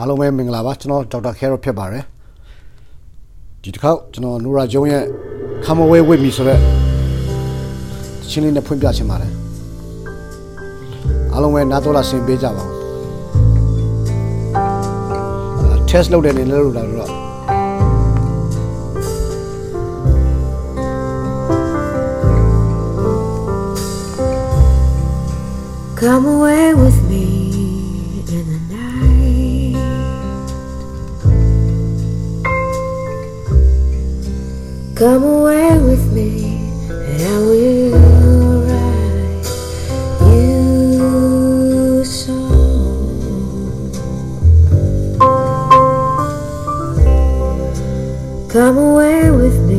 အားလုံးပဲမင်္ဂလာပါကျွန်တော်ဒေါက်တာခဲရောဖြစ်ပါတယ်ဒီတစ်ခေါက်ကျွန်တော်နူရာဂျုံရဲ့ Come Away With Me ဆိုတဲ့ချင်းလေးနဲ့ဖွင့်ပြချင်ပါတယ်အားလုံးပဲနားတော်လာဆင်ပေးကြပါဦး test လုပ်တယ်နေလို့လာတော့ Come away with me Come away with me, and I will write you a song. Come away with me.